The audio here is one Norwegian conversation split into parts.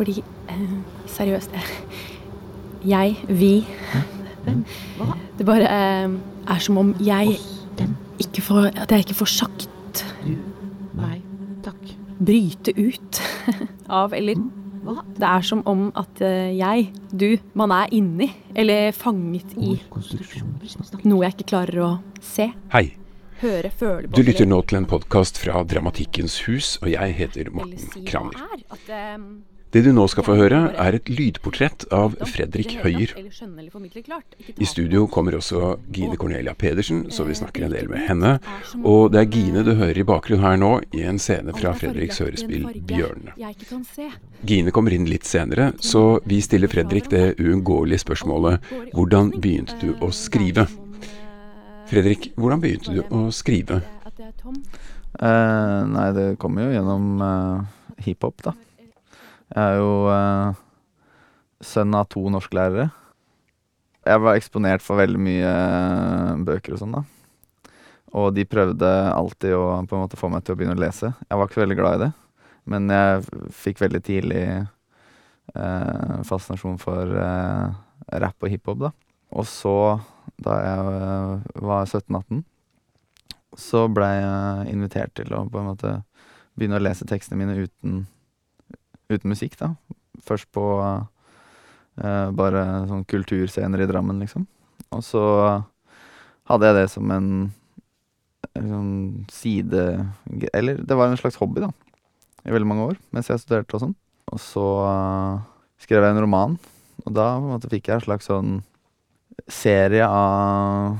Fordi eh, Seriøst. eh, Jeg, vi Hva? Det bare eh, er som om jeg ikke får At jeg ikke får sagt du, meg, takk. bryte ut av Eller Hva? det er som om at eh, jeg, du, man er inni. Eller fanget i noe jeg ikke klarer å se, Hei, høre, føle du lytter nå til en podkast fra Dramatikkens hus, og jeg heter Morten Kraner. Det du nå skal få høre, er et lydportrett av Fredrik Høyer. I studio kommer også Gine Cornelia Pedersen, så vi snakker en del med henne. Og det er Gine du hører i bakgrunnen her nå, i en scene fra Fredriks hørespill 'Bjørnene'. Gine kommer inn litt senere, så vi stiller Fredrik det uunngåelige spørsmålet hvordan begynte du å skrive? Fredrik, hvordan begynte du å skrive? Eh, nei, det kommer jo gjennom uh, hiphop, da. Jeg er jo eh, sønn av to norsklærere. Jeg var eksponert for veldig mye eh, bøker og sånn, da. Og de prøvde alltid å på en måte få meg til å begynne å lese. Jeg var ikke så veldig glad i det, men jeg fikk veldig tidlig eh, fascinasjon for eh, rap og hiphop, da. Og så, da jeg eh, var 17-18 så blei jeg invitert til å på en måte begynne å lese tekstene mine uten, uten musikk, da. Først på eh, bare sånn kulturscener i Drammen, liksom. Og så hadde jeg det som en, sånn side... Eller det var en slags hobby, da. I veldig mange år, mens jeg studerte og sånn. Og så eh, skrev jeg en roman, og da på en måte fikk jeg en slags sånn serie av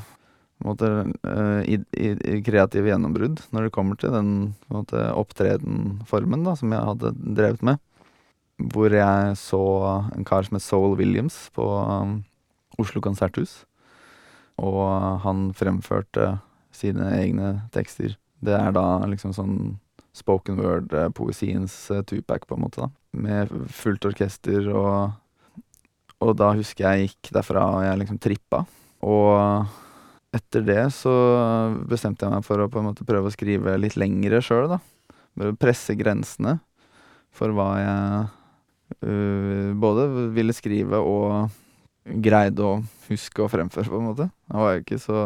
måte, eh, i, i, i kreative gjennombrudd når det kommer til den måte, opptredenformen da, som jeg hadde drevet med. Hvor jeg så en kar som het Soul Williams på um, Oslo konserthus. Og han fremførte sine egne tekster. Det er da liksom sånn spoken word-poesiens uh, Tupac, på en måte. da. Med fullt orkester og Og da husker jeg gikk derfra og jeg liksom trippa. Og etter det så bestemte jeg meg for å på en måte prøve å skrive litt lengre sjøl, da. Bare presse grensene for hva jeg både ville skrive og greide å huske og fremføre, på en måte. Jeg var jo ikke så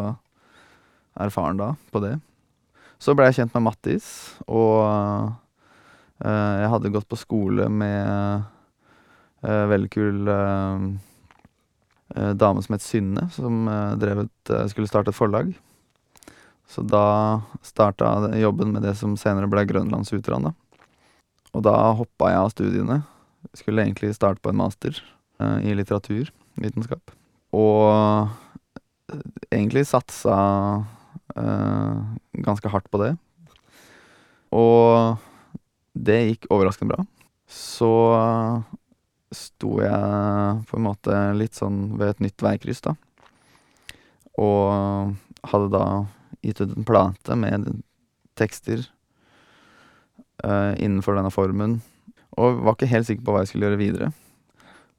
erfaren da på det. Så ble jeg kjent med Mattis, og øh, jeg hadde gått på skole med øh, veldig kul eh, dame som het Synne, som drev et, eh, skulle starte et forlag. Så da starta jobben med det som senere ble Grønlandsutran. da. Og da hoppa jeg av studiene. Skulle egentlig starte på en master eh, i litteraturvitenskap. Og eh, egentlig satsa eh, ganske hardt på det. Og det gikk overraskende bra. Så sto jeg på en måte litt sånn ved et nytt veikryss, da. Og hadde da gitt ut en plate med tekster uh, innenfor denne formen. Og var ikke helt sikker på hva jeg skulle gjøre videre.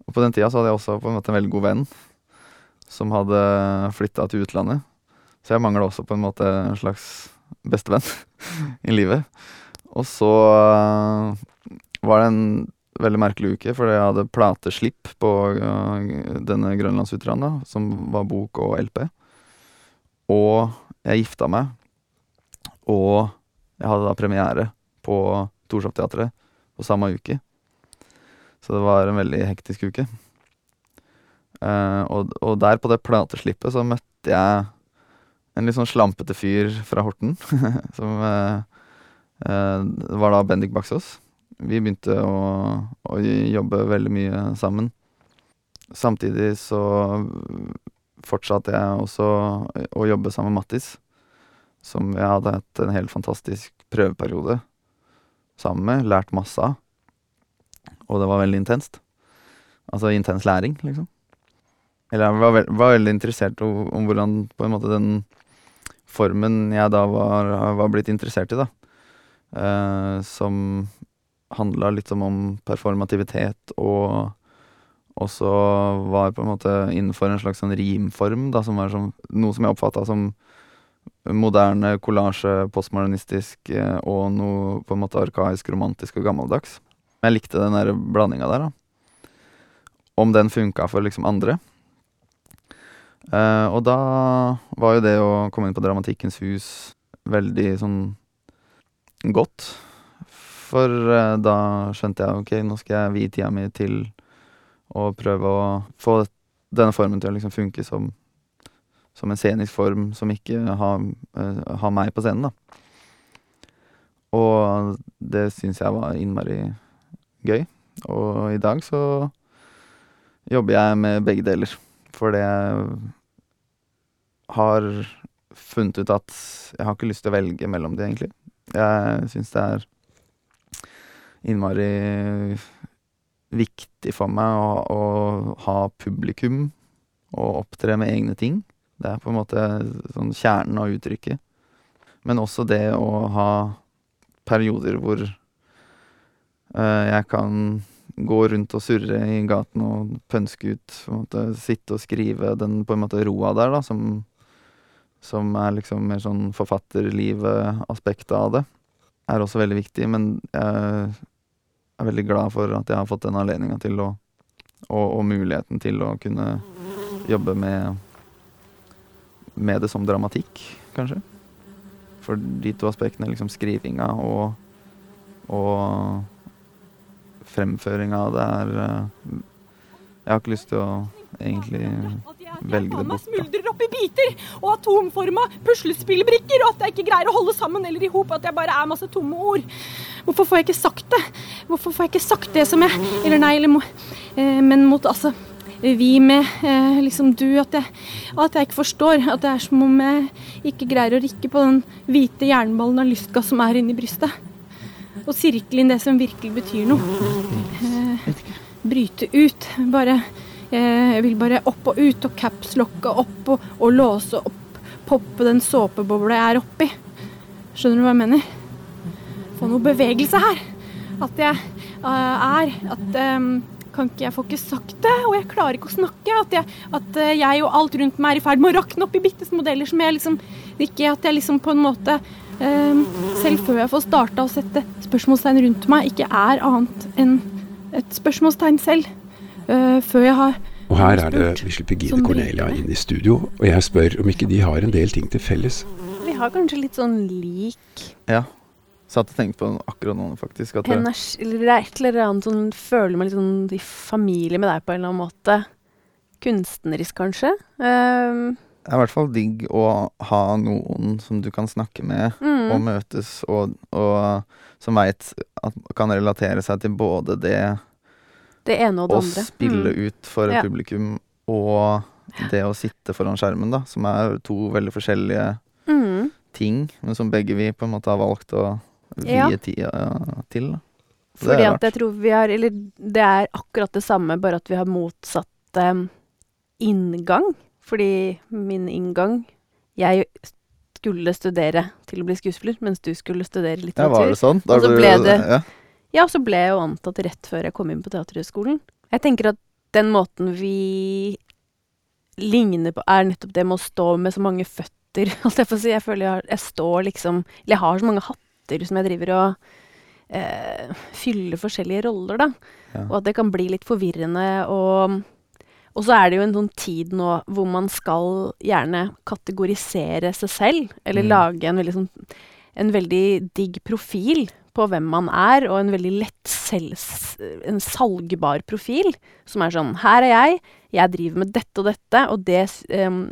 Og på den tida så hadde jeg også på en måte en veldig god venn som hadde flytta til utlandet. Så jeg mangla også på en måte en slags bestevenn i livet. Og så eh, var det en veldig merkelig uke, fordi jeg hadde plateslipp på øh, denne Grønlandsutran, da, som var bok og LP. Og jeg gifta meg, og jeg hadde da premiere på Torshov-teatret på samme uke. Så det var en veldig hektisk uke. Eh, og, og der på det plateslippet så møtte jeg en litt sånn slampete fyr fra Horten, som eh, eh, var da Bendik Baksås. Vi begynte å, å jobbe veldig mye sammen. Samtidig så fortsatte jeg også å jobbe sammen med Mattis, som jeg hadde hatt en helt fantastisk prøveperiode sammen med, lært masse av. Og det var veldig intenst. Altså intens læring, liksom. Eller jeg var, veld, var veldig interessert om, om hvordan på en måte den formen jeg da var, var blitt interessert i, da. Eh, som handla litt som om performativitet og også var på en måte innenfor en slags sånn rimform, da, som var som, noe som jeg oppfatta som moderne kollasje, postmodernistisk eh, og noe på en måte arkaisk, romantisk og gammeldags. jeg likte den der blandinga der, da. Om den funka for liksom andre. Uh, og da var jo det å komme inn på Dramatikkens hus veldig sånn godt. For uh, da skjønte jeg ok, nå skal jeg vie tida mi til å prøve å få denne formen til å liksom funke som, som en scenisk form som ikke har, eh, har meg på scenen, da. Og det syns jeg var innmari gøy. Og i dag så jobber jeg med begge deler. Fordi jeg har funnet ut at jeg har ikke lyst til å velge mellom de, egentlig. Jeg syns det er innmari viktig for meg å, å ha publikum og opptre med egne ting. Det er på en måte sånn kjernen av uttrykket. Men også det å ha perioder hvor øh, jeg kan gå rundt og surre i gaten og pønske ut. På en måte, sitte og skrive den på en måte roa der, da, som, som er liksom mer sånn forfatterlivet-aspektet av det. Er også veldig viktig, men jeg er veldig glad for at jeg har fått den anledninga til å og, og muligheten til å kunne jobbe med med det som dramatikk, kanskje. For de to aspektene, liksom skrivinga og, og fremføringa det, er eh, Jeg har ikke lyst til å egentlig velge det bort. smuldrer opp i biter og atomforma puslespillbrikker, og at jeg ikke greier å holde sammen eller i hop, at jeg bare er masse tomme ord. Hvorfor får jeg ikke sagt det? Hvorfor får jeg ikke sagt det som jeg Eller nei, eller må eh, Men mot altså vi med eh, liksom du, at jeg, at jeg ikke forstår. At det er som om jeg ikke greier å rikke på den hvite jernballen av lystgass som er inni brystet. Og sirkle inn det som virkelig betyr noe. Eh, bryte ut. Bare eh, Jeg vil bare opp og ut, og capslocke opp og, og låse opp. Poppe den såpebobla jeg er oppi. Skjønner du hva jeg mener? Få noe bevegelse her. At jeg uh, er At eh, kan ikke jeg få ikke sagt det, og jeg klarer ikke å snakke. At jeg, at eh, jeg og alt rundt meg er i ferd med å rakne opp i bitte små deler som jeg liksom Ikke at jeg liksom på en måte eh, Selv før jeg får starta å sette spørsmålstegn rundt meg, ikke er annet enn et spørsmålstegn selv. Eh, før jeg har Og her er det vi slipper Gide Cornelia inn i studio, og jeg spør om ikke de har en del ting til felles. Vi har kanskje litt sånn lik Ja. Satt og tenkte på den akkurat nå, faktisk. At energi Eller det er et eller annet sånn Føler meg litt sånn i familie med deg på en eller annen måte. Kunstnerisk, kanskje. Um, det er i hvert fall digg å ha noen som du kan snakke med mm, og møtes, og, og som veit at kan relatere seg til både det det ene og det å andre. spille Mm. ut for Ja. publikum og det å sitte foran skjermen, da, som er to veldig forskjellige Mm. ting, men som begge vi på en måte har valgt å vie Ja. tida til. Da. Så Fordi at jeg tror vi har Eller det er akkurat det samme, bare at vi har motsatt um, inngang. Fordi min inngang Jeg skulle studere til å bli skuespiller, mens du skulle studere litteratur. Ja, var det sånn? Og så ble ble det- ja. Ja, og så ble jeg jo antatt rett før jeg kom inn på Teaterhøgskolen. Jeg tenker at den måten vi ligner på, er nettopp det med å stå med så mange føtter, holdt jeg på å si. Jeg føler jeg, har, jeg står liksom Eller jeg har så mange hatter som jeg driver og eh, fyller forskjellige roller, da. Ja. Og at det kan bli litt forvirrende og og så er det jo en sånn tid nå hvor man skal gjerne kategorisere seg selv, eller Mm. lage en veldig sånn en veldig digg profil på hvem man er, og en veldig lett selv, En salgbar profil, som er sånn Her er jeg, jeg driver med dette og dette, og det um,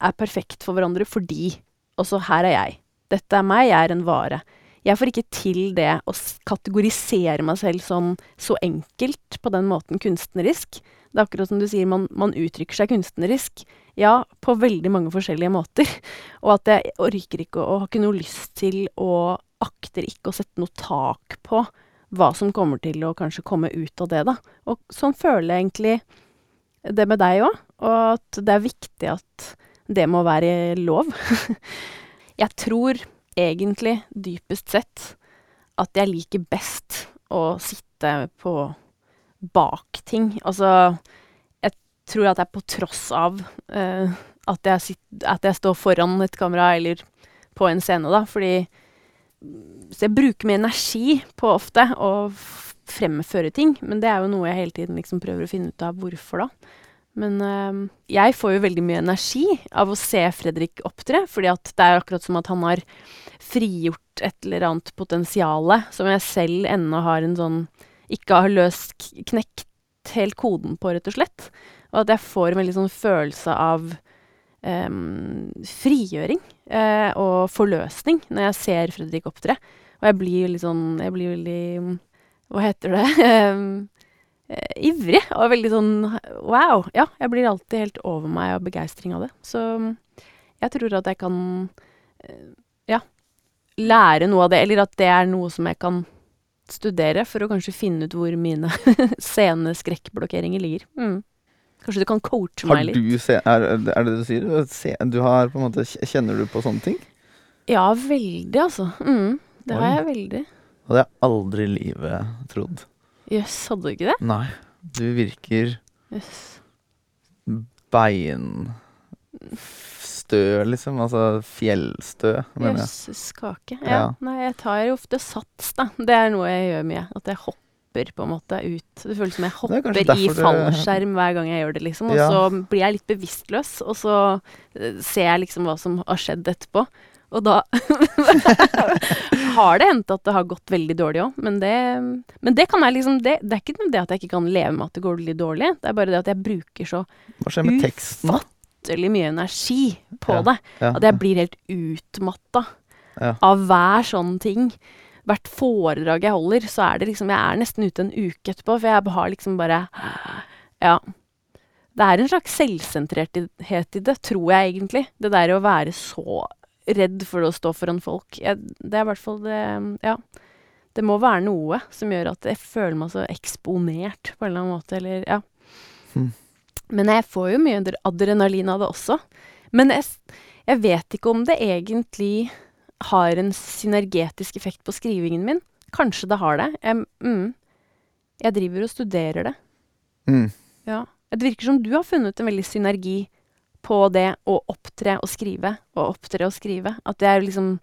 er perfekt for hverandre fordi Og så her er jeg. Dette er meg, jeg er en vare. Jeg får ikke til det å kategorisere meg selv sånn så enkelt på den måten kunstnerisk. Det er akkurat som du sier, man, man uttrykker seg kunstnerisk. Ja, på veldig mange forskjellige måter. Og at jeg orker ikke og har ikke noe lyst til og akter ikke å sette noe tak på hva som kommer til å kanskje komme ut av det, da. Og sånn føler jeg egentlig det med deg òg, og at det er viktig at det må være lov. jeg tror egentlig, dypest sett, at jeg liker best å sitte på bak ting. Altså, jeg tror at er på tross av eh, at, jeg sitt, at jeg står foran et kamera eller på en scene, da, fordi Så jeg bruker mye energi på ofte å fremføre ting. Men det er jo noe jeg hele tiden liksom prøver å finne ut av hvorfor, da. Men øh, jeg får jo veldig mye energi av å se Fredrik opptre, fordi at det er akkurat som at han har frigjort et eller annet potensial som jeg selv ennå har en sånn Ikke har løst knekt helt koden på, rett og slett. Og at jeg får en veldig sånn følelse av ehm, frigjøring eh, og forløsning når jeg ser Fredrik opptre. Og jeg blir litt sånn Jeg blir veldig Hva heter det? Eh, ivrig og veldig sånn wow. Ja, jeg blir alltid helt over meg av begeistring av det. Så jeg tror at jeg kan eh, ja, lære noe av det, eller at det er noe som jeg kan studere for å kanskje finne ut hvor mine sceneskrekkblokkeringer ligger. Mm. Kanskje du kan coache Har meg litt? du se, er, er det det du sier? Se, du har på en måte Kjenner du på sånne ting? Ja, veldig, altså. Mm, det har jeg veldig. Det hadde jeg aldri i livet trodd. Jøss, hadde du ikke det? Nei. Du virker yes. beinstø, liksom. Altså fjellstø, mener jeg. Jøsses kake. Ja. Ja. Nei, jeg tar ofte sats, da. Det er noe jeg gjør mye. At jeg hopper på en måte ut. Det føles som jeg er hopper i fallskjerm hver gang jeg gjør det, liksom. Og Ja. så blir jeg litt bevisstløs, og så eh, ser jeg liksom hva som har skjedd etterpå. Og da har det hendt at det har gått veldig dårlig òg, men det, men det kan jeg liksom det, det er ikke det at jeg ikke kan leve med at det går litt dårlig, det er bare det at jeg bruker så Hva skjer med teksten, da? ufattelig mye energi på Ja. det. Ja. At jeg blir helt utmatta Ja. av hver sånn ting. Hvert foredrag jeg holder, så er det liksom Jeg er nesten ute en uke etterpå, for jeg har liksom bare Ja. Det er en slags selvsentrerthet i det, tror jeg egentlig. Det der å være så redd for å stå foran folk. Jeg, det er i hvert fall det Ja. Det må være noe som gjør at jeg føler meg så eksponert på en eller annen måte, eller ja. Hm. Men jeg får jo mye adre- adrenalin av det også. Men jeg, jeg vet ikke om det egentlig har en synergetisk effekt på skrivingen min. Kanskje det har det. Jeg, mm, jeg driver og studerer det. Mm. Ja. Det virker som du har funnet en veldig synergi på det å opptre og skrive, og opptre og skrive. At det er liksom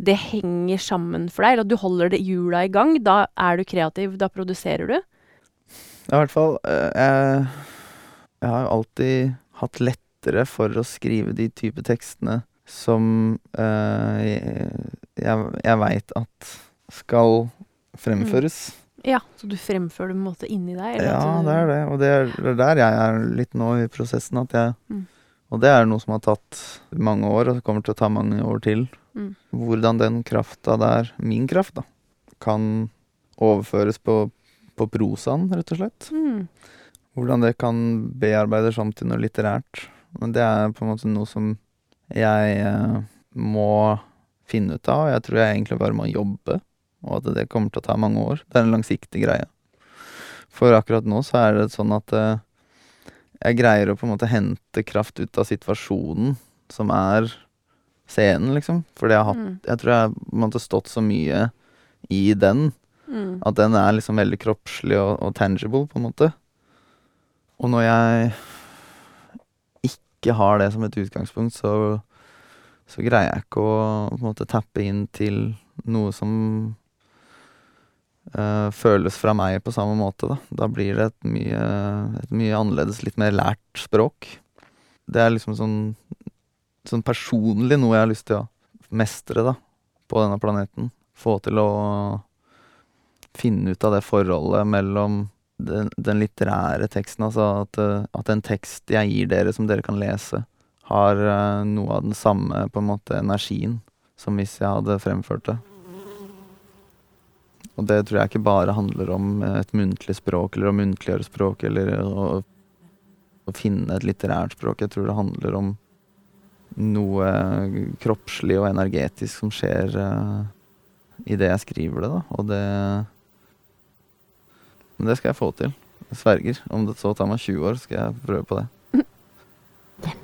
Det henger sammen for deg, eller at du holder det hjula i gang. Da er du kreativ, da produserer du. Ja, i hvert fall eh, jeg, jeg har jo alltid hatt lettere for å skrive de type tekstene som øh, jeg, jeg, veit at skal fremføres. Ja, Så du fremfører det på en måte inni deg? eller Ja, det er det. Og det er, det er der jeg er litt nå i prosessen. At jeg, Mm. Og det er noe som har tatt mange år, og kommer til å ta mange år til. Mm. Hvordan den krafta der, min kraft, da, kan overføres på, på prosaen, rett og slett. Mm. Hvordan det kan bearbeides om til noe litterært. Men det er på en måte noe som jeg eh, må finne ut av. Jeg tror jeg egentlig bare må jobbe, og at det kommer til å ta mange år. Det er en langsiktig greie. For akkurat nå så er det sånn at eh, jeg greier å på en måte hente kraft ut av situasjonen som er scenen, liksom. Fordi jeg har Mm. Jeg tror jeg på en måte stått så mye i den Mm. at den er liksom veldig kroppslig og, og tangible, på en måte. Og når jeg ikke har det som et utgangspunkt, så, så greier jeg ikke å på en måte tappe inn til noe som føles fra meg på samme måte, da. Da blir det et mye, et mye annerledes, litt mer lært språk. Det er liksom sånn, sånn personlig noe jeg har lyst til å mestre, da, på denne planeten. Få til å finne ut av det forholdet mellom den, den litterære teksten, altså at, eh, at en tekst jeg gir dere som dere kan lese, har eh, noe av den samme på en måte energien som hvis jeg hadde fremført det. Og det tror jeg ikke bare handler om eh, et muntlig språk, eller å muntliggjøre språk, eller å, å finne et litterært språk. Jeg tror det handler om noe kroppslig og energetisk som skjer uh, det jeg skriver det, da. Og det Men det skal jeg få til. Jeg sverger. Om det så tar meg 20 år, skal jeg prøve på det.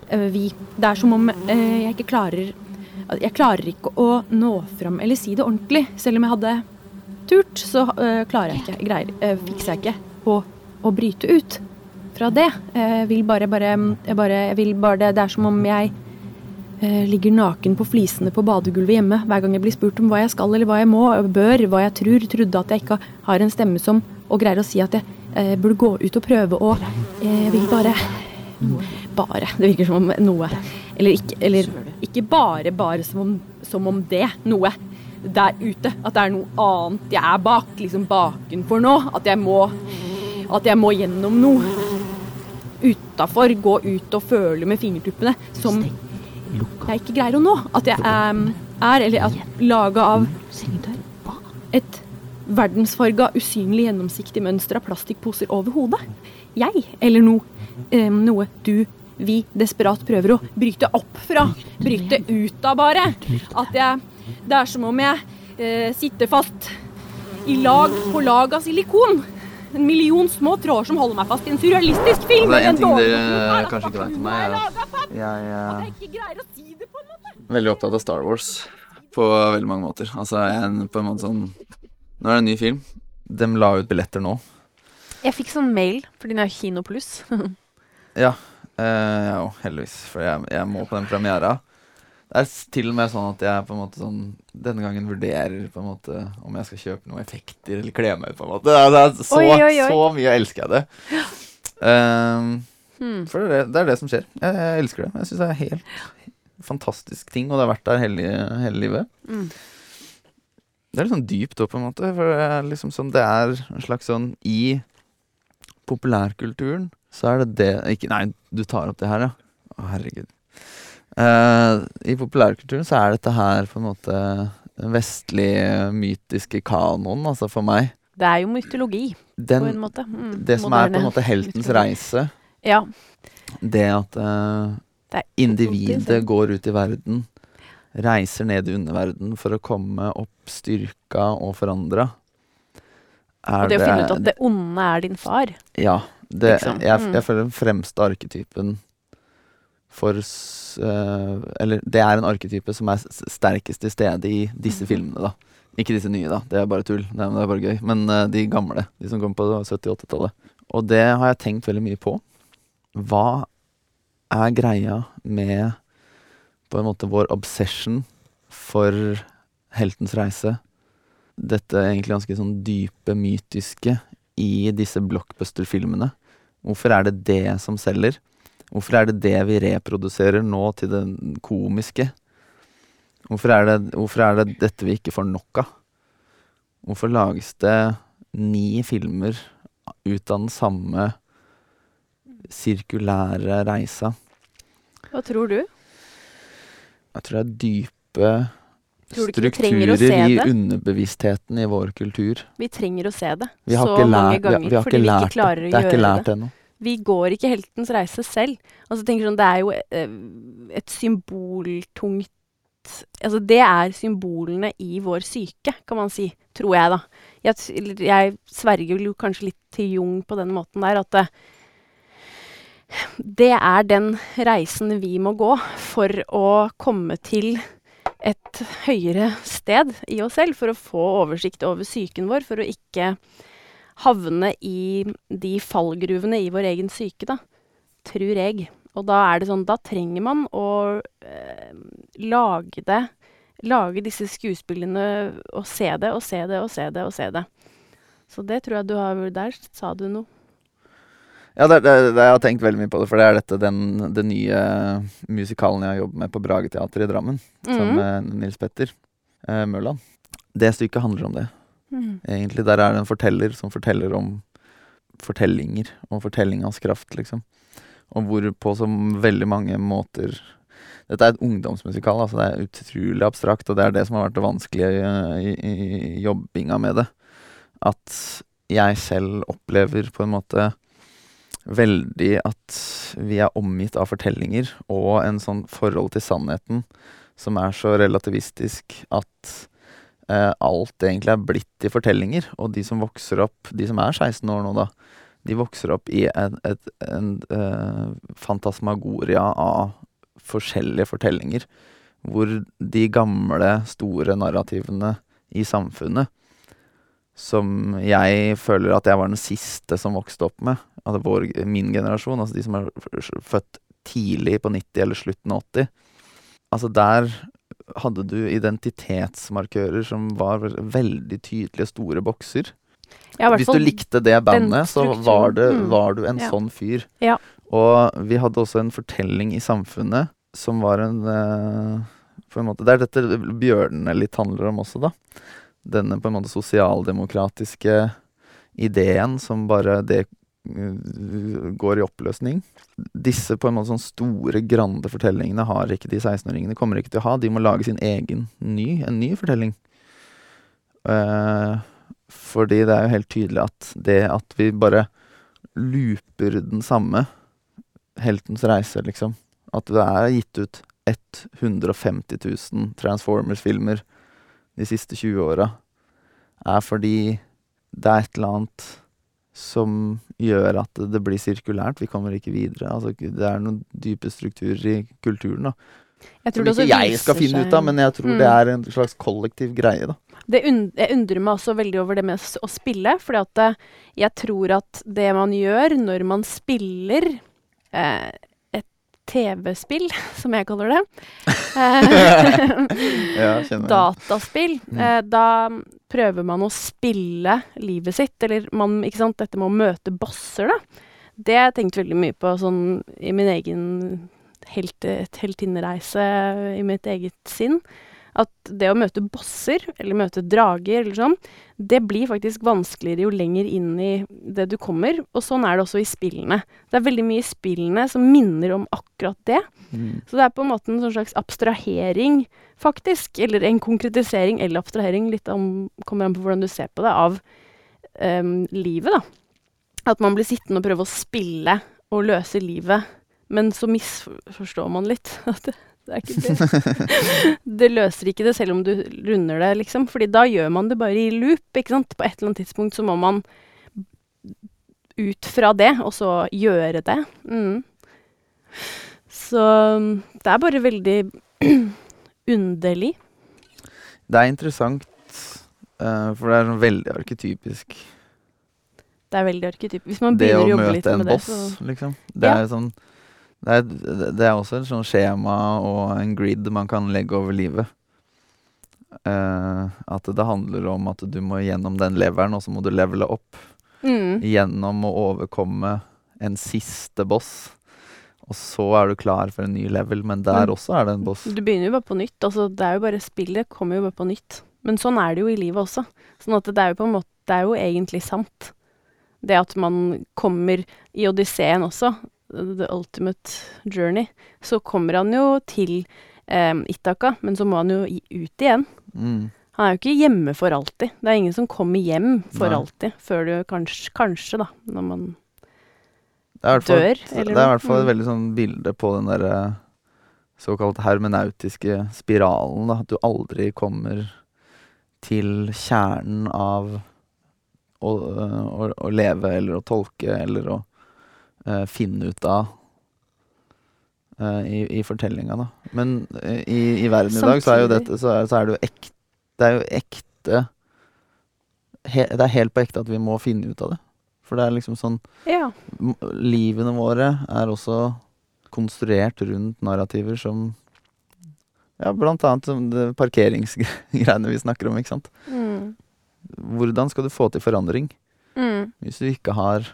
Eh, vi. Det er som om uh, jeg ikke klarer Jeg klarer ikke å nå fram eller si det ordentlig. Selv om jeg hadde turt, så eh, klarer jeg ikke, greier, eh, fikser jeg ikke å, å bryte ut fra det. Eh, Jeg vil bare, bare, jeg bare, jeg vil bare det, det er som om jeg eh, ligger naken på flisene på badegulvet hjemme hver gang jeg blir spurt om hva jeg skal eller hva jeg må, bør, hva jeg tror, trodde at jeg ikke har en stemme som og greier å si at jeg eh, burde gå ut og prøve og Jeg vil bare Bare. Det virker som om noe Eller ikke, eller, ikke bare, bare som om, som om det. Noe der ute. At det er noe annet jeg er bak, liksom bakenfor nå. At jeg må At jeg må gjennom noe utafor. Gå ut og føle med fingertuppene som jeg ikke greier å nå. At jeg er, er eller at laga av et verdensfarga, usynlig, gjennomsiktig mønster av plastikkposer over hodet. Jeg, eller no, eh, noe du, vi, desperat prøver å bryte opp fra. Bryte ut av, bare. At jeg Det er som om jeg eh, sitter fast i lag på lag av silikon. En million små tråder som holder meg fast i en surrealistisk film. Det er en ting dere er kanskje ikke vet om meg, jeg er fast, Jeg er jeg måte. veldig opptatt av Star Wars på veldig mange måter. Altså, jeg er på en måte sånn Nå er det en ny film. De la ut billetter nå. Jeg fikk sånn mail, fordi den er Kino Pluss. Ja, eh, ja heldigvis. For jeg, jeg må på den premiera. Det er til og med sånn at jeg på en måte sånn denne gangen vurderer på en måte om jeg skal kjøpe noen effekter eller kle meg ut, på en måte. Det er, så, Oi, oi, oi. så mye elsker jeg det. Um, Hmm. for det det, det er det som skjer. Jeg, jeg elsker det. Jeg syns det er helt fantastisk ting, og det har vært der hele, hele livet. Mm. Det er litt sånn dypt òg, på en måte. For det er liksom sånn Det er en slags sånn I populærkulturen så er det det ikke, Nei, du tar opp det her, ja. Å, herregud. Eh, I populærkulturen så er dette her på en måte den vestlige, mytiske kanoen, altså for meg. Det er jo mytologi, på en måte. Mm, det som er på en måte heltens reise, Ja. det at uh, Det individet går ut i verden, reiser ned i underverden for å komme opp styrka og forandra. Og det å finne ut at det onde er din far. Ja. Det, Liksom. jeg, Mm. jeg føler den fremste arketypen for eh, Eller det er en arketype som er sterkest til stede i disse Mhm. filmene, da. Ikke disse nye, da. Det er bare tull. Det er, bare gøy. Men eh, de gamle. De som kom på 70-80-tallet. Og det har jeg tenkt veldig mye på. Hva er greia med på en måte vår obsession for heltens reise? Dette egentlig ganske sånn dype, mytiske i disse blockbuster-filmene. Hvorfor er det det som selger? Hvorfor er det det vi reproduserer nå til det komiske? Hvorfor er det, hvorfor er det dette vi ikke får nok av? Hvorfor lages det ni filmer ut av den samme sirkulære reisa? Hva tror du? Jeg tror det er dype strukturer i underbevisstheten i vår kultur. Vi trenger å se det så mange vi ganger vi fordi vi ikke klarer å gjøre Det Det er ikke lært ennå. Vi går ikke heltens reise selv. Altså, tenker sånn, det er jo eh, et symboltungt Altså, det er symbolene i vår syke, kan man si. Tror jeg, da. Jeg, jeg sverger jo kanskje litt til Jung på den måten der, at det, det er den reisen vi må gå for å komme til et høyere sted i oss selv, for å få oversikt over psyken vår, for å ikke havne i de fallgruvene i vår egen syke, da. Tror jeg. Og da er det sånn, da trenger man å eh, lage det. Lage disse skuespillene og se det og se det og se det og se det. Så det tror jeg du har Der sa du noe. Ja, det, det, det, jeg har tenkt veldig mye på det, for det er dette den, den nye musikalen jeg har jobbet med på Brageteatret i Drammen, sammen Mhm. med Nils Petter eh, Mørland. Det stykket handler om det. Mm. Egentlig der er det en forteller som forteller om fortellinger, og fortellingas kraft, liksom. Og hvor på veldig mange måter Dette er et ungdomsmusikal, altså det er utrolig abstrakt, og det er det som har vært det vanskelige i, i, i jobbinga med det. At jeg selv opplever på en måte veldig at vi er omgitt av fortellinger, og en sånn forhold til sannheten som er så relativistisk at eh, alt egentlig er blitt til fortellinger. Og de som vokser opp, de som er 16 år nå, da, de vokser opp i en, et, en eh, fantasmagoria av forskjellige fortellinger. Hvor de gamle, store narrativene i samfunnet, som jeg føler at jeg var den siste som vokste opp med, altså vår, min generasjon, altså de som er født tidlig på 90 eller slutten av 80, Altså, der hadde du identitetsmarkører som var veldig tydelige, store bokser. Ja, Hvis du likte det bandet, så var, det, Mm. var du en Ja. sånn fyr. Ja. Og vi hadde også en fortelling i samfunnet som var en eh, på en måte, Det er dette bjørnene litt handler om også, da. Denne på en måte sosialdemokratiske ideen som bare det går i oppløsning. Disse på en måte sånn store, grande fortellingene har ikke de 16-åringene. Kommer ikke til å ha. De må lage sin egen ny, en ny fortelling. Eh, fordi det er jo helt tydelig at det at vi bare looper den samme heltens reise, liksom. At det er gitt ut 150 000 Transformers-filmer de siste 20 åra, er fordi det er et eller annet som gjør at det, blir sirkulært. Vi kommer ikke videre. Altså, det er noen dype strukturer i kulturen da, Jeg tror som ikke jeg skal finne seg- ut av, men jeg tror Mm. det er en slags kollektiv greie. da. Det und jeg undrer meg også veldig over det med å spille, For eh, jeg tror at det man gjør når man spiller eh, TV-spill, som jeg kaller det eh, Ja. Dataspill. Mm. Eh, da prøver man å spille livet sitt, eller man, ikke sant, dette med å møte bosser, da. Det har jeg tenkt veldig mye på sånn i min egen helt, heltinnereise i mitt eget sinn. At det å møte bosser, eller møte drager, eller sånn, det blir faktisk vanskeligere jo lenger inn i det du kommer. Og sånn er det også i spillene. Det er veldig mye i spillene som minner om akkurat det. Mm. Så det er på en måte en sånn slags abstrahering, faktisk. Eller en konkretisering eller abstrahering, litt om, kommer an på hvordan du ser på det, av um, livet, da. At man blir sittende og prøve å spille og løse livet, men så misforstår man litt. At det, det er ikke det. Det løser ikke det selv om du runder det, liksom. Fordi da gjør man det bare i loop, ikke sant. På et eller annet tidspunkt så må man ut fra det, og så gjøre det. Mm. Så det er bare veldig underlig. Det er interessant, uh, for det er sånn veldig arketypisk Det er veldig arketypisk. Hvis man det å begynner å jobbe litt møte en så det, boss, liksom. Det Ja. er sånn det er, det er også et sånn skjema og en grid man kan legge over livet. Uh, at det handler om at du må gjennom den leveren, og så må du levele opp. mm. Gjennom å overkomme en siste boss. Og så er du klar for en ny level, men der også er det en boss. Du begynner jo bare på nytt. Altså, det er jo bare Spillet kommer jo bare på nytt. Men sånn er det jo i livet også. Sånn at det er jo på en måte Det er jo egentlig sant. Det at man kommer i Odysseen også, The Ultimate Journey, så kommer han jo til eh, Itaka, men så må han jo i, ut igjen. Mm. Han er jo ikke hjemme for alltid. Det er ingen som kommer hjem for Nei. alltid, før du kanskje, kanskje da, når man dør, et- eller Det er i hvert fall et Mm. veldig sånn bilde på den derre såkalt hermenautiske spiralen. Da. At du aldri kommer til kjernen av å, øh, å, å leve eller å tolke eller å finne ut av øh, i, i fortellinga, da. Men øh, i, i verden i dag så er jo dette så er, så er det jo ekte Det er jo ekte he, Det er helt på ekte at vi må finne ut av det. For det er liksom sånn Ja. livene våre er også konstruert rundt narrativer som Ja, blant annet som det parkeringsgreiene vi snakker om, ikke sant. Mm. Hvordan skal du få til forandring Mm. hvis du ikke har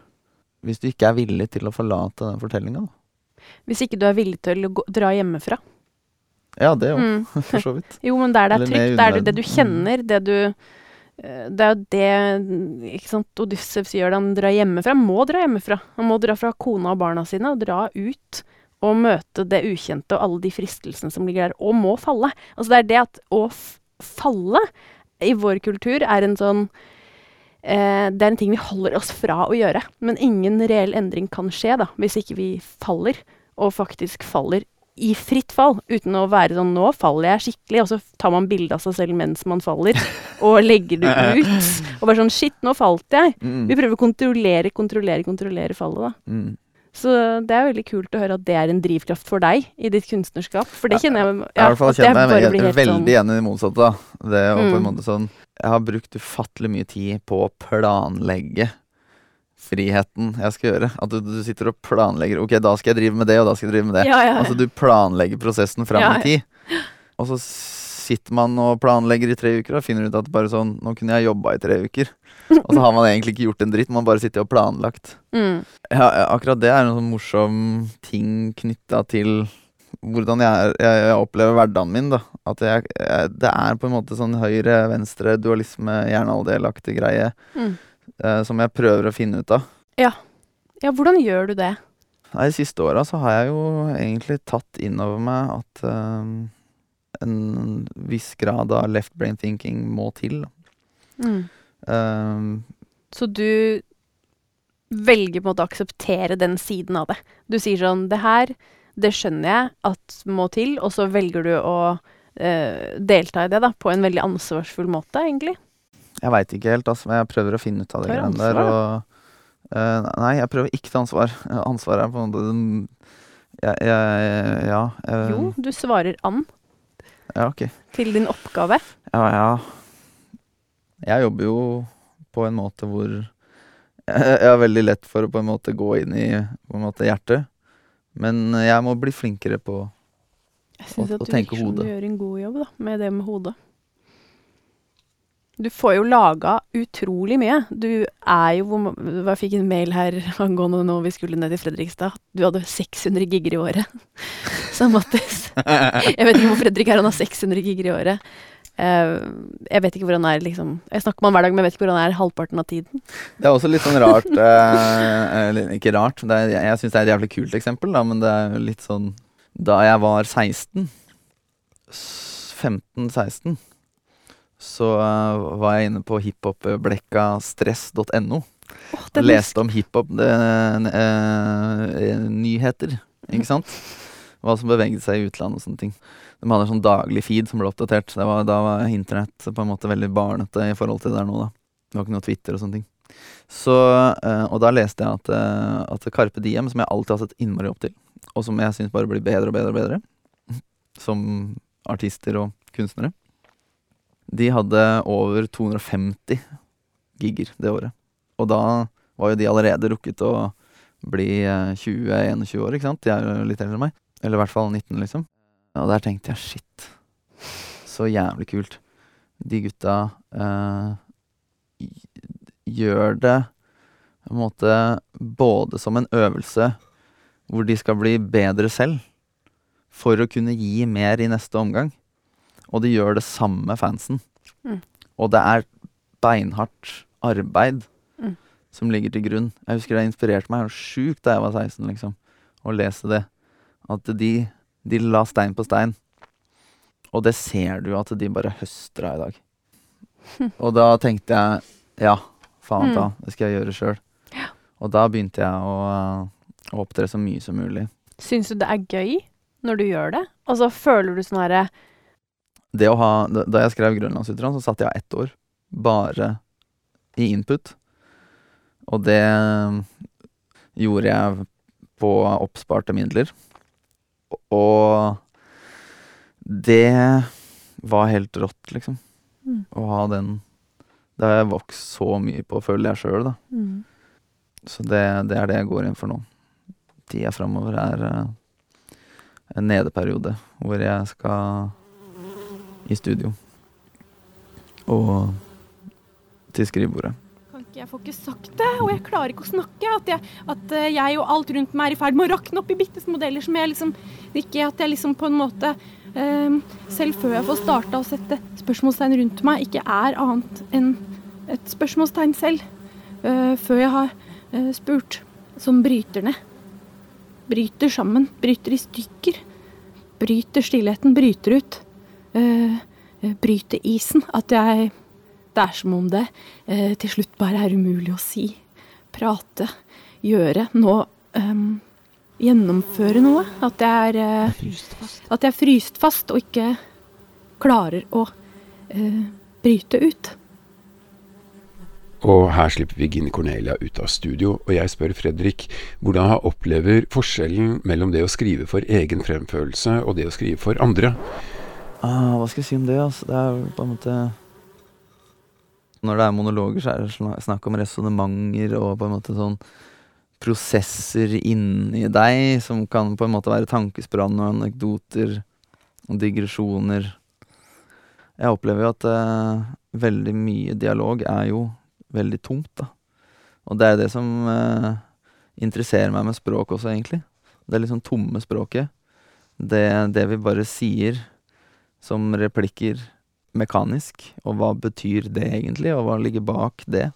Hvis du ikke er villig til å forlate den fortellinga, da? Hvis ikke du er villig til å gå, dra hjemmefra. Ja, det òg, Mm. for så vidt. Jo, men der det er trygt, der det, det du kjenner, det du eh, Det er jo det ikke sant, Odysseus gjør, han drar hjemmefra. Han må dra hjemmefra. Han må dra fra kona og barna sine og dra ut og møte det ukjente og alle de fristelsene som ligger der, og må falle. Altså det er det at å falle i vår kultur er en sånn Det er en ting vi holder oss fra å gjøre. Men ingen reell endring kan skje da, hvis ikke vi faller, og faktisk faller i fritt fall, uten å være sånn 'nå faller jeg skikkelig', og så tar man bilde av seg selv mens man faller, og legger det ut. Og bare sånn 'shit, nå falt jeg'. Mm. Vi prøver å kontrollere, kontrollere, kontrollere fallet, da. Mm. Så det er veldig kult å høre at det er en drivkraft for deg i ditt kunstnerskap. For det kjenner jeg Jeg fall at det kjenner jeg er veldig sånn- enig i det motsatte. da. Det å på en Mm. måte sånn Jeg har brukt ufattelig mye tid på å planlegge friheten jeg skal gjøre. At du, du sitter og planlegger Ok, da skal jeg drive med det, og da skal jeg drive med det. Ja, ja, ja. Altså du planlegger prosessen fram i tid. Og så sitter man og planlegger i tre uker og finner ut at bare sånn Nå kunne jeg jobba i tre uker. Og så har man egentlig ikke gjort en dritt, man bare sitter og planlagt. Mm. Ja, akkurat det er en sånn morsom ting knytta til hvordan jeg, jeg, jeg opplever hverdagen min. da At jeg, Det er på en måte sånn høyre-venstre dualisme, jernaldelaktig greie Mm. eh, som jeg prøver å finne ut av. Ja, hvordan gjør du det? Nei, De siste åra så har jeg jo egentlig tatt innover meg at eh, en viss grad av left brain thinking må til. Mm. Eh, Så du velger på en måte å akseptere den siden av det. Du sier sånn Det her, det skjønner jeg at må til, og så velger du å eh, delta i det da, på en veldig ansvarsfull måte, egentlig. jeg veit ikke helt, altså, men jeg prøver å finne ut av det greiene der. Og, uh, nei, jeg prøver ikke ta ansvar. Ansvaret er på en måte den- jeg, jeg, Ja. Jeg, Jo, du svarer an Ja, ok. til din oppgave. Ja, ja. Jeg jobber jo på en måte hvor jeg, har veldig lett for å på en måte gå inn i på en måte hjertet. Men jeg må bli flinkere på Jeg syns at du tenke virker som du gjør en god jobb da, med det med hodet. Du får jo laga utrolig mye. Du er jo Jeg fikk en mail her angående når vi skulle ned til Fredrikstad. Du hadde 600 gigger i året. Sa Mattis Jeg vet ikke hvor Fredrik er, han har 600 gigger i året. Eh, jeg vet ikke hvor han er, liksom. Jeg snakker med han hver dag, men jeg vet ikke hvor han er halvparten av tiden. Det er også litt sånn rart eh, ikke rart, det er, jeg, jeg syns det er et jævlig kult eksempel, da, men det er jo litt sånn Da jeg var 16 15-16 så eh, var jeg inne på hiphopblekkastress.no. Åh, og leste om hiphop det, eh, ikke sant? Hva som beveget seg i utlandet og sånne ting. De hadde en sånn daglig feed som ble oppdatert. Var, da var internett på en måte veldig barnete i forhold til det der nå, da. Det var ikke noe Twitter og sånne ting. Så, eh, og da leste jeg at, eh, at Carpe Diem, som jeg alltid har sett innmari opp til, og som jeg syns bare blir bedre og bedre og bedre, som artister og kunstnere, de hadde over 250 gigger det året. Og da var jo de allerede rukket å bli eh, 20-21 år, ikke sant? De er jo litt eldre enn meg. Eller i hvert fall 19, liksom. Og der tenkte jeg shit, så jævlig kult. De gutta eh, gjør det på en måte både som en øvelse hvor de skal bli bedre selv, for å kunne gi mer i neste omgang. Og de gjør det samme med fansen. Mm. Og det er beinhardt arbeid Mm. som ligger til grunn. Jeg husker det inspirerte meg sjukt da jeg var 16, liksom, å lese det. At de, de la stein på stein. Og det ser du at de bare høster av i dag. Og da tenkte jeg ja, faen ta, det skal jeg gjøre sjøl. Og da begynte jeg å, å opptre så mye som mulig. Syns du det er gøy når du gjør det? Altså, føler du sånn herre Det å ha, da jeg skrev Grønlandsutdrag, så satt jeg ett år bare i input. Og det gjorde jeg på oppsparte midler. Og det var helt rått, liksom. Mm. Å ha den Det har jeg vokst så mye på, føler jeg sjøl, da. mm. Så det, det er det jeg går inn for nå. Tida framover er uh, en nedeperiode hvor jeg skal i studio. Og til skrivebordet. Jeg får ikke sagt det, og jeg klarer ikke å snakke. At jeg, at eh, jeg og alt rundt meg er i ferd med å rakne opp i bitte små deler som jeg liksom Ikke at jeg liksom på en måte eh, Selv før jeg får starta å sette spørsmålstegn rundt meg, ikke er annet enn et spørsmålstegn selv. Eh, før jeg har eh, spurt. Som bryter ned. Bryter sammen. Bryter i stykker. Bryter stillheten. Bryter ut. Eh, bryter isen. At jeg det er som om det eh, til slutt bare er umulig å si. Prate, gjøre. Nå um, gjennomføre noe. At jeg er eh, Fryst fast. At jeg er fryst fast og ikke klarer å eh, bryte ut. Og her slipper vi Gine Cornelia ut av studio, og jeg spør Fredrik hvordan han opplever forskjellen mellom det å skrive for egen fremførelse og det å skrive for andre. Ah, hva skal jeg si om det? Altså? Det er på en måte Når det er monologer, så er det snakk om resonnementer og på en måte sånn prosesser inni deg som kan på en måte være tankespann og anekdoter og digresjoner. Jeg opplever jo at uh, veldig mye dialog er jo veldig tomt, da. Og det er det som uh, interesserer meg med språk også, egentlig. Det er liksom tomme språket. Det, det vi bare sier som replikker mekanisk, og hva betyr det egentlig, og hva ligger bak det?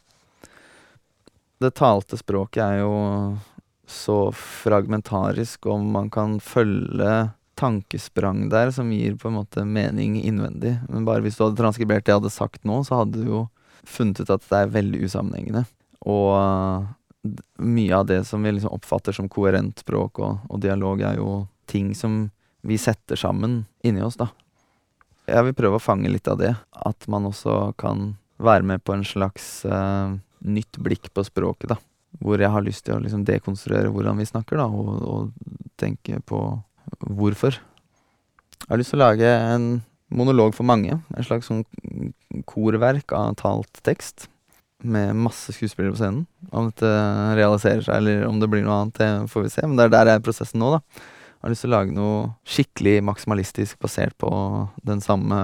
Det talte språket er jo så fragmentarisk, og man kan følge tankesprang der som gir på en måte mening innvendig. Men bare hvis du hadde transkribert det jeg hadde sagt nå, så hadde du jo funnet ut at det er veldig usammenhengende. Og mye av det som vi liksom oppfatter som koherent språk og, og dialog, er jo ting som vi setter sammen inni oss, da. Jeg vil prøve å fange litt av det. At man også kan være med på en slags uh, nytt blikk på språket, da. Hvor jeg har lyst til å liksom dekonstruere hvordan vi snakker, da, og, og tenke på hvorfor. Jeg har lyst til å lage en monolog for mange. En slags sånn korverk av talt tekst. Med masse skuespillere på scenen. Om dette realiserer seg, eller om det blir noe annet, det får vi se. Men det er der er prosessen nå, da. Har lyst til å lage noe skikkelig maksimalistisk basert på den samme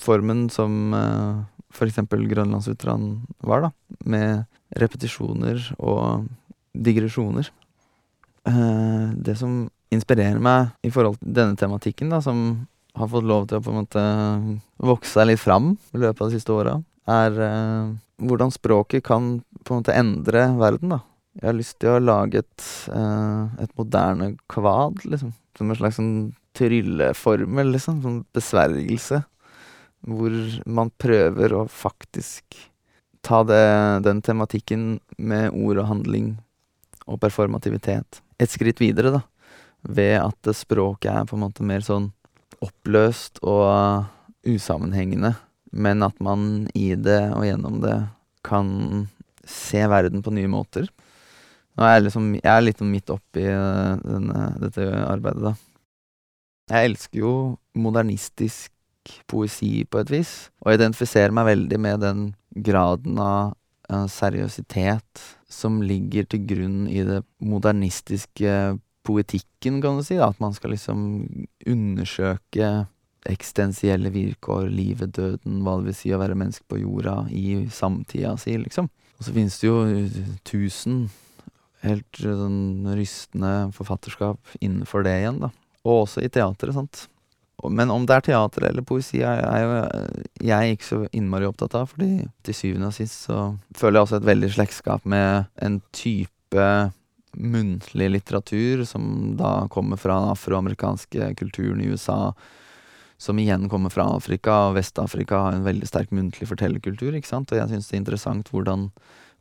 formen som uh, f.eks. Grønlandsutran var, da. Med repetisjoner og digresjoner. Uh, det som inspirerer meg i forhold til denne tematikken, da, som har fått lov til å på en måte vokse seg litt fram i løpet av de siste åra, er uh, hvordan språket kan på en måte endre verden, da. Jeg har lyst til å lage et, uh, et moderne kvad, liksom. Som en slags sånn trylleformel, liksom. Sånn besvergelse. Hvor man prøver å faktisk ta det, den tematikken med ord og handling og performativitet et skritt videre, da. Ved at språket er på en måte mer sånn oppløst og usammenhengende. Men at man i det og gjennom det kan se verden på nye måter. Nå er jeg, liksom, jeg er litt midt oppi eh, denne, dette arbeidet, da. Jeg elsker jo modernistisk poesi på et vis, og identifiserer meg veldig med den graden av eh, seriøsitet som ligger til grunn i det modernistiske poetikken, kan du si. Da. At man skal liksom undersøke eksistensielle vilkår, livet, døden, hva det vil si å være menneske på jorda i samtida si, liksom. Og så finnes det jo tusen helt sånn rystende forfatterskap innenfor det igjen, da. Og også i teatret, sant. Men om det er teater eller poesi, er, er jo eh, jeg ikke så innmari opptatt av. Fordi til syvende og sist så føler jeg også et veldig slektskap med en type muntlig litteratur som da kommer fra den afroamerikanske kulturen i USA. Som igjen kommer fra Afrika, og Vest-Afrika har en veldig sterk muntlig fortellerkultur. ikke sant? Og jeg syns det er interessant hvordan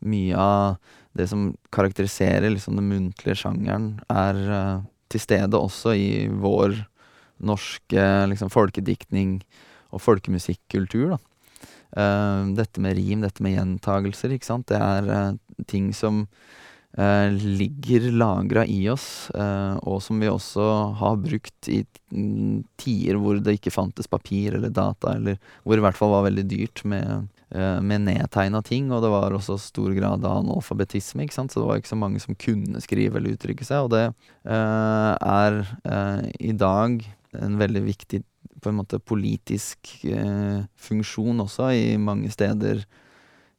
mye av det som karakteriserer liksom den muntlige sjangeren, er uh, til stede også i vår norske liksom, folkediktning og folkemusikkultur. da. Uh, dette med rim, dette med gjentagelser, ikke sant. Det er uh, ting som ligger lagra i oss, og som vi også har brukt i mm, tider hvor det ikke fantes papir eller data, eller hvor det i hvert fall var veldig dyrt med, med nedtegna ting, og det var også stor grad av analfabetisme, ikke sant, så det var ikke så mange som kunne skrive eller uttrykke seg, og det uh, er uh, i dag en veldig viktig på en måte politisk uh, funksjon også i mange steder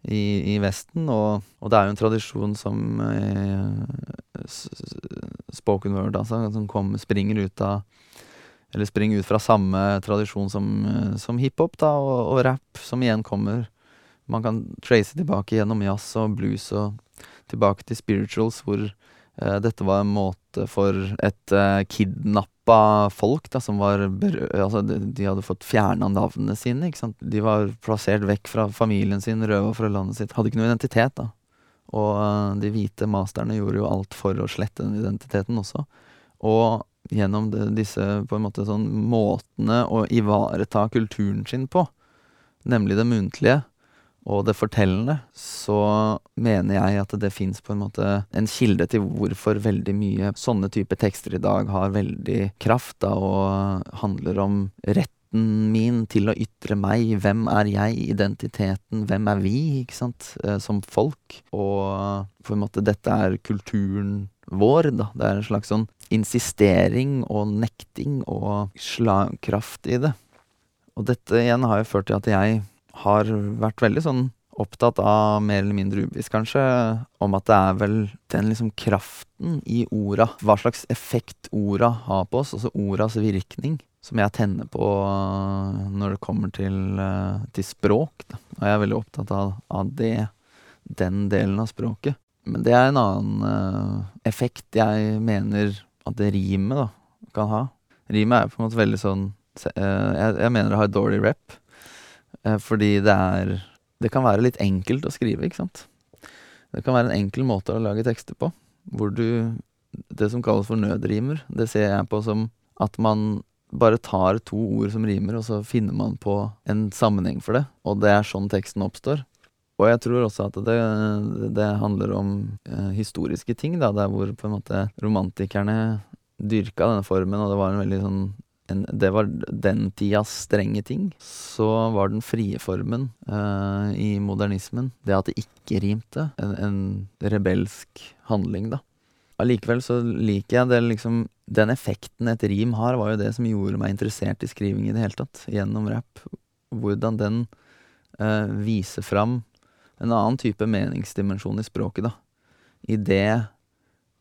i, i Vesten. Og, og det er jo en tradisjon som eh, spoken word, altså, som kommer, springer ut av Eller springer ut fra samme tradisjon som, eh, som hiphop og, og rap, som igjen kommer Man kan trace tilbake gjennom jazz og blues og tilbake til spirituals, hvor eh, dette var en måte for et uh, kidnappa folk da, som var altså, de, de hadde fått fjerna navnene sine. ikke sant? De var plassert vekk fra familien sin, røva fra landet sitt. Hadde ikke noe identitet. da. Og eh, de hvite masterne gjorde jo alt for å slette den identiteten også. Og gjennom de, disse på en måte sånn måtene å ivareta kulturen sin på, nemlig det muntlige og det fortellende, så mener jeg at det fins på en måte en kilde til hvorfor veldig mye sånne type tekster i dag har veldig kraft, da, og handler om rett min til å ytre meg. Hvem er jeg? Identiteten. Hvem er vi, ikke sant? Eh, som folk. Og på en måte dette er kulturen vår, da. Det er en slags sånn insistering og nekting og slagkraft i det. Og dette igjen har jo ført til at jeg har vært veldig sånn opptatt av, mer eller mindre ubevisst kanskje, om at det er vel den liksom kraften i orda, hva slags effekt orda har på oss, altså ordas virkning, som jeg tenner på når det kommer til, øh, til språk. Da. Og jeg er veldig opptatt av, av det, den delen av språket. Men det er en annen uh, effekt jeg mener at det rimet da, kan ha. Rimet er på en måte veldig sånn øh, jeg, jeg mener det har dårlig rep. Eh, fordi det er Det kan være litt enkelt å skrive, ikke sant. Det kan være en enkel måte å lage tekster på, hvor du Det som kalles for nødrimer, det ser jeg på som at man bare tar to ord som rimer, og så finner man på en sammenheng for det. Og det er sånn teksten oppstår. Og jeg tror også at det, det handler om eh, historiske ting, da, der hvor på en måte romantikerne dyrka denne formen, og det var en veldig sånn en, det var den tidas strenge ting. Så var den frie formen eh, i modernismen det at det ikke rimte, en, en rebelsk handling, da. Allikevel så liker jeg det liksom Den effekten et rim har, var jo det som gjorde meg interessert i skriving i det hele tatt, gjennom rap. Hvordan den eh, viser fram en annen type meningsdimensjon i språket, da. I det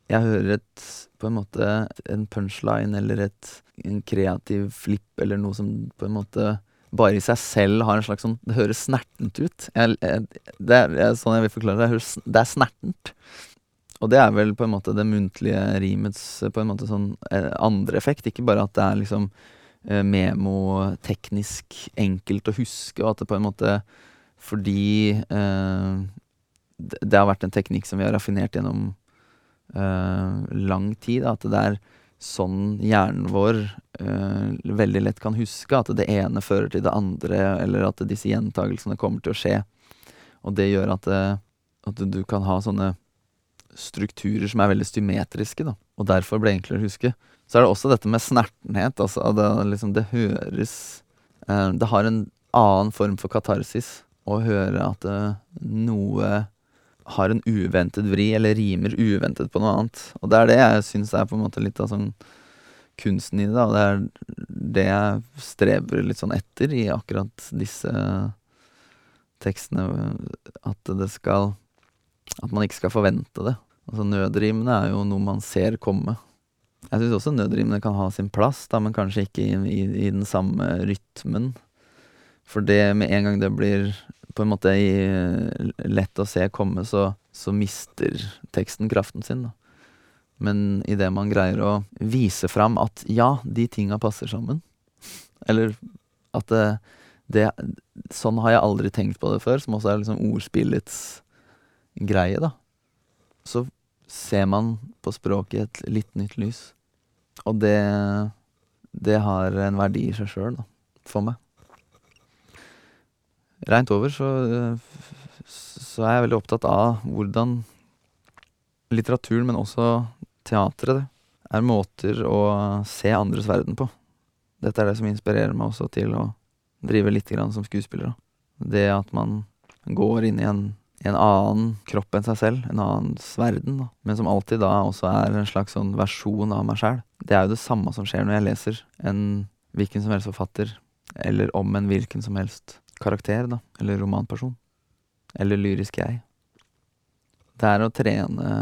jeg hører et på en måte en punchline eller et, en kreativ flipp eller noe som på en måte bare i seg selv har en slags sånn Det høres snertent ut. Jeg, jeg, det er jeg, sånn jeg vil forklare det. Høres, det er snertent. Og det er vel på en måte det muntlige rimets på en måte sånn eh, andre effekt. Ikke bare at det er liksom eh, memo-teknisk enkelt å huske, og at det på en måte fordi eh, det, har vært en teknikk som vi har raffinert gjennom lang tid. At det er sånn hjernen vår eh, veldig lett kan huske. At det ene fører til det andre, eller at disse gjentagelsene kommer til å skje. Og det gjør at, det, at du kan ha sånne strukturer som er veldig symmetriske, da. Og derfor blir det enklere å huske. Så er det også dette med snertenhet. Altså, det, liksom, det høres eh, Det har en annen form for katarsis å høre at eh, noe har en uventet vri, eller rimer uventet på noe annet. Og det er det jeg syns er på en måte litt av sånn kunsten i det, da. Det er det jeg streber litt sånn etter i akkurat disse tekstene. At det skal At man ikke skal forvente det. Altså nødrimene er jo noe man ser komme. Jeg syns også nødrimene kan ha sin plass, da, men kanskje ikke i, i, i den samme rytmen. For det med en gang det blir på en måte i, lett å se komme, så, så mister teksten kraften sin. Da. Men idet man greier å vise fram at ja, de tinga passer sammen, eller at det, det Sånn har jeg aldri tenkt på det før, som også er liksom ordspillets greie, da. Så ser man på språket i et litt nytt lys. Og det, det har en verdi i seg sjøl, da, for meg. Reint over så, så er jeg veldig opptatt av hvordan litteraturen, men også teatret, er måter å se andres verden på. Dette er det som inspirerer meg også til å drive litt grann som skuespiller. Det at man går inn i en, en annen kropp enn seg selv, en annens verden, da. men som alltid da også er en slags sånn versjon av meg sjæl. Det er jo det samme som skjer når jeg leser en hvilken som helst forfatter, eller om en hvilken som helst karakter, da, eller romanperson. Eller lyrisk jeg. Det er å trene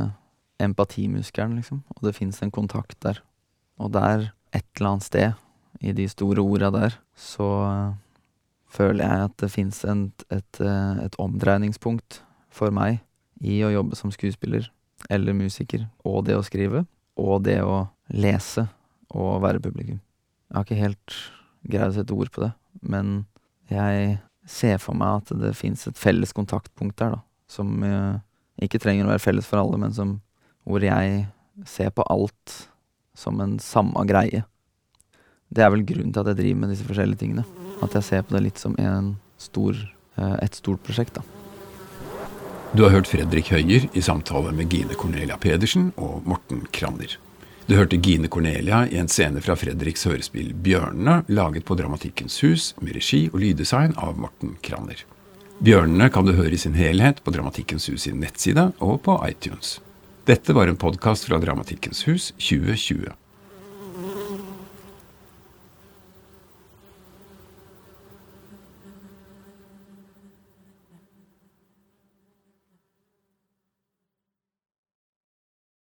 empatimuskelen, liksom, og det fins en kontakt der. Og der, et eller annet sted, i de store orda der, så øh, føler jeg at det fins et, et, øh, et omdreiningspunkt for meg i å jobbe som skuespiller eller musiker, og det å skrive, og det å lese og være publikum. Jeg har ikke helt greid å sette ord på det, men jeg ser for meg at det fins et felles kontaktpunkt der, da, som øh, ikke trenger å være felles for alle, men som hvor jeg ser på alt som en samme greie. Det er vel grunnen til at jeg driver med disse forskjellige tingene. At jeg ser på det litt som stor, eh, et stort prosjekt, da. Du har hørt Fredrik Høyer i samtale med Gine Cornelia Pedersen og Morten Kranner. Du hørte Gine Cornelia i en scene fra Fredriks hørespill 'Bjørnene', laget på Dramatikkens hus med regi og lyddesign av Morten Kranner. 'Bjørnene' kan du høre i sin helhet på Dramatikkens hus sin nettside og på iTunes. Dette var en podkast fra Dramatikkens hus 2020.